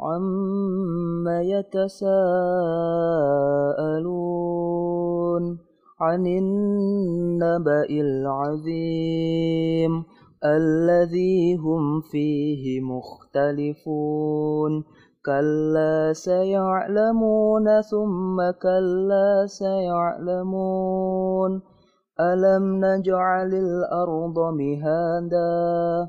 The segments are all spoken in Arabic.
عم يتساءلون عن النبأ العظيم الذي هم فيه مختلفون كلا سيعلمون ثم كلا سيعلمون ألم نجعل الأرض مهادا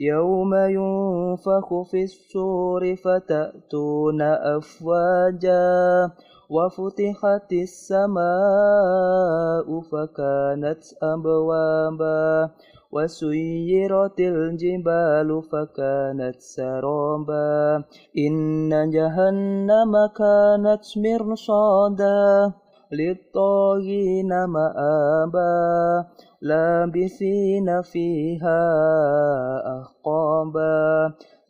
يوم ينفخ في السور فتأتون أفواجا وفتحت السماء فكانت أبوابا وسيرت الجبال فكانت سرابا إن جهنم كانت مرصادا للطاغين مآبا لابثين فيها أحقابا.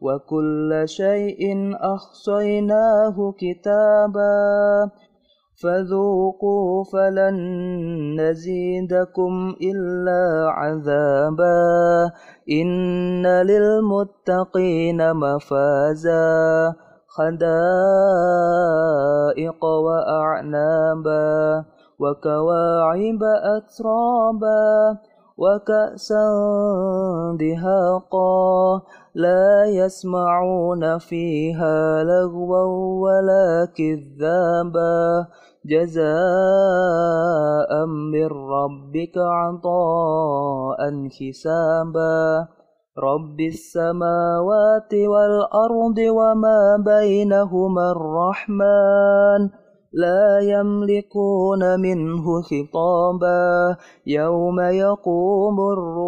وكل شيء أحصيناه كتابا. فذوقوا فلن نزيدكم إلا عذابا. إن للمتقين مفازا. خدائق وأعنابا. وكواعب أترابا. وكأسا دهاقا. لا يسمعون فيها لغوا ولا كذابا. جزاء من ربك عطاء حسابا. رب السماوات والأرض وما بينهما الرحمن لا يملكون منه خطابا. يوم يقوم الروح